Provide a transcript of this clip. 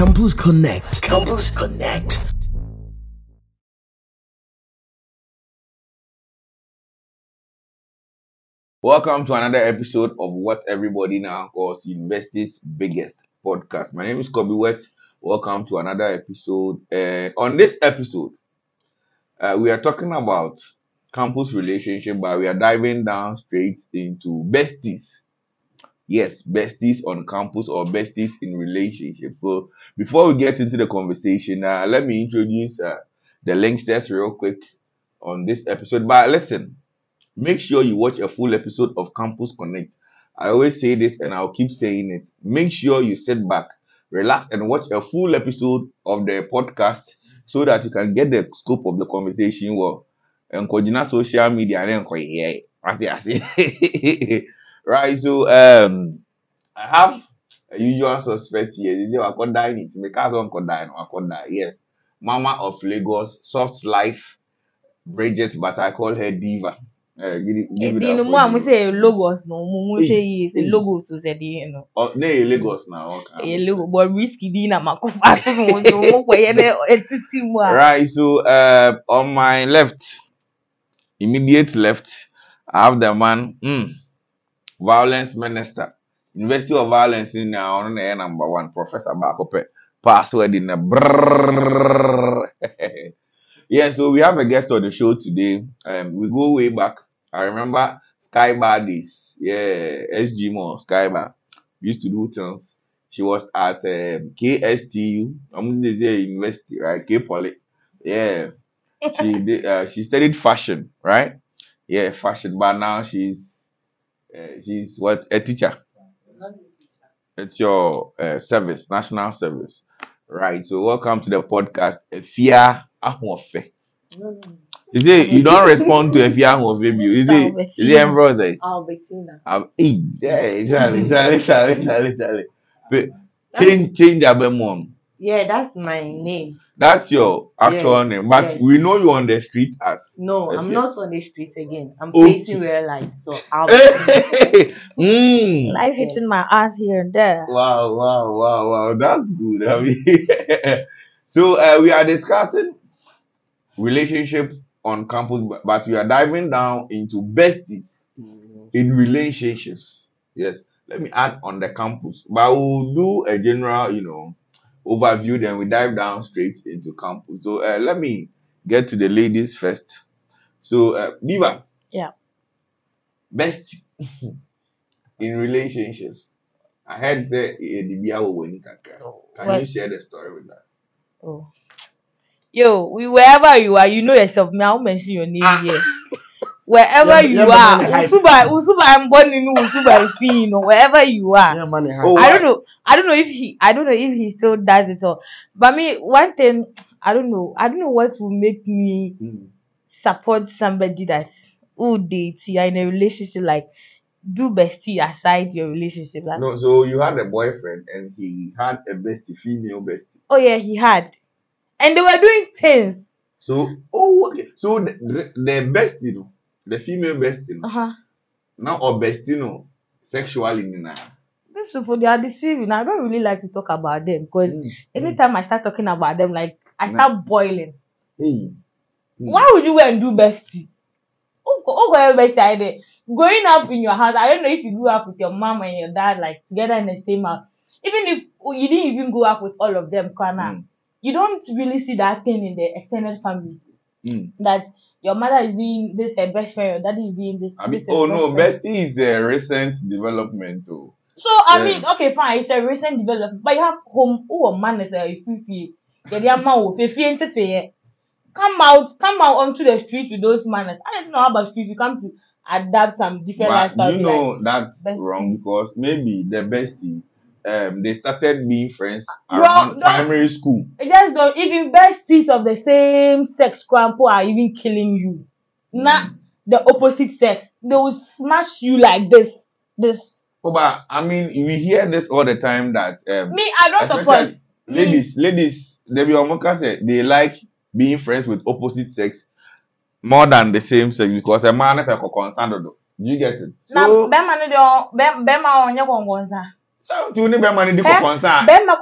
Campus Connect. Campus Connect. Welcome to another episode of what everybody now calls university's biggest podcast. My name is Kobe West. Welcome to another episode. Uh, on this episode, uh, we are talking about campus relationship, but we are diving down straight into besties. Yes, besties on campus or besties in relationship. So before we get into the conversation, uh, let me introduce uh, the linksters real quick on this episode. But listen, make sure you watch a full episode of Campus Connect. I always say this and I'll keep saying it. Make sure you sit back, relax, and watch a full episode of the podcast so that you can get the scope of the conversation well. And social media and then. Right there, see? right. So um I have a usual suspect here. They say I could die it. Make us on could die, I could. Yes. Mama of Lagos, soft life, Bridget, but I call her Diva. Uh, give it, give it Èdè up mo sɛ logos no mo mo sɛ Mm. logos so sɛ deɛ no Oh, nee Lagos now. Okay. ɛyɛ logo but risky din na mako fa to no so mo yɛ dɛ ɛsisi mu a Right. So uh, on my left, immediate left, I have the man, mm, violence minister, University of Violence in the number one, Professor Bakope. Password in the brrrr. Yeah, so we have a guest on the show today. Um, we go way back. I remember Skybar days. Yeah, SG Mo, Skybar. We used to do things. She was at um, KSTU, I'm going to university, right? K Poly. Yeah. She did, uh, she studied fashion, right? Yeah, fashion, but now she's uh, she's what a teacher. It's your uh, service, national service, right? So welcome to the podcast, Efia Ahofe. You see, you don't respond to Efia Ahofe, you see, is it embroidery? Albertina Um, eh, yeah, Charlie, Charlie, Charlie. But change, change your mom. Yeah that's my name That's your actual Yeah, name, but yes. we know you on the street as. no I'm Efia. not on the street again I'm Okay. facing real life so Albertina mm. life hitting my ass here and there Wow, wow, wow, wow. That's good. I mean, so uh, we are discussing relationship on campus, but- but we are diving down into besties in relationships. Yes. Let me add on the campus, but we'll do a general, you know, overview. Then we dive down straight into campus. So uh, let me get to the ladies first. So, uh, Diva. Yeah. Best in relationships. I heard say eh, the beer will win. Can What? you share the story with us? Oh. Yo, wherever you are, you know yourself. Me, I won't mention your name Ah. here. Wherever Yeah, you are. Usuba, Usuba, I'm born in Usuba, Fino, wherever you are. Yeah, money Oh, I don't know. I don't know if he. I don't know if he still does it all. But me, one thing, I don't know. I don't know what will make me Mm. support somebody that's who dates you are in a relationship. Like, do bestie aside your relationship. Like, No, so you had a boyfriend and he had a bestie, female bestie. oh yeah, he had, and they were doing things. So, oh, okay. So the, the, the bestie, no, the female bestie, Uh no, huh. now or bestie, no, sexually, Nina. These people they are deceiving. I don't really like to talk about them because Mm. anytime I start talking about them, like I Nah. start boiling. Hey. Mm. Why would you go and do bestie? Oh, go- oh, go bestie I dey. Growing up in your house, I don't know if you grew up with your mom and your dad like together in the same house. Even if you didn't even grow up with all of them, Kana, Mm. you don't really see that thing in the extended family Mm. that your mother is doing this, her best friend, your daddy is doing this. I mean, this, oh no, bestie is a recent development, oh. So I Yeah. mean, okay, fine, it's a recent development, but you have home oh man is a fifi. Yeah, the amount of fifi Come out, come out onto the streets with those manners. I don't know about streets. You come to adapt some different But lifestyles. you know that's bestie. wrong because maybe the bestie, um, they started being friends around don't- primary school. just don't even besties of the same sex grandpa are even killing you. Not the opposite sex. They will smash you like this. This Oh, but I mean, we hear this all the time that um, me, I don't support. ladies, ladies, they be Omoka said they like being friends with opposite sex more than the same sex because a man if a concerned do you get it Na so bɛrima no deɛ ɔ- bɛm- bɛrima a Sɛ nti wo ne bɛrima no di kɔkɔnsa a bɛrima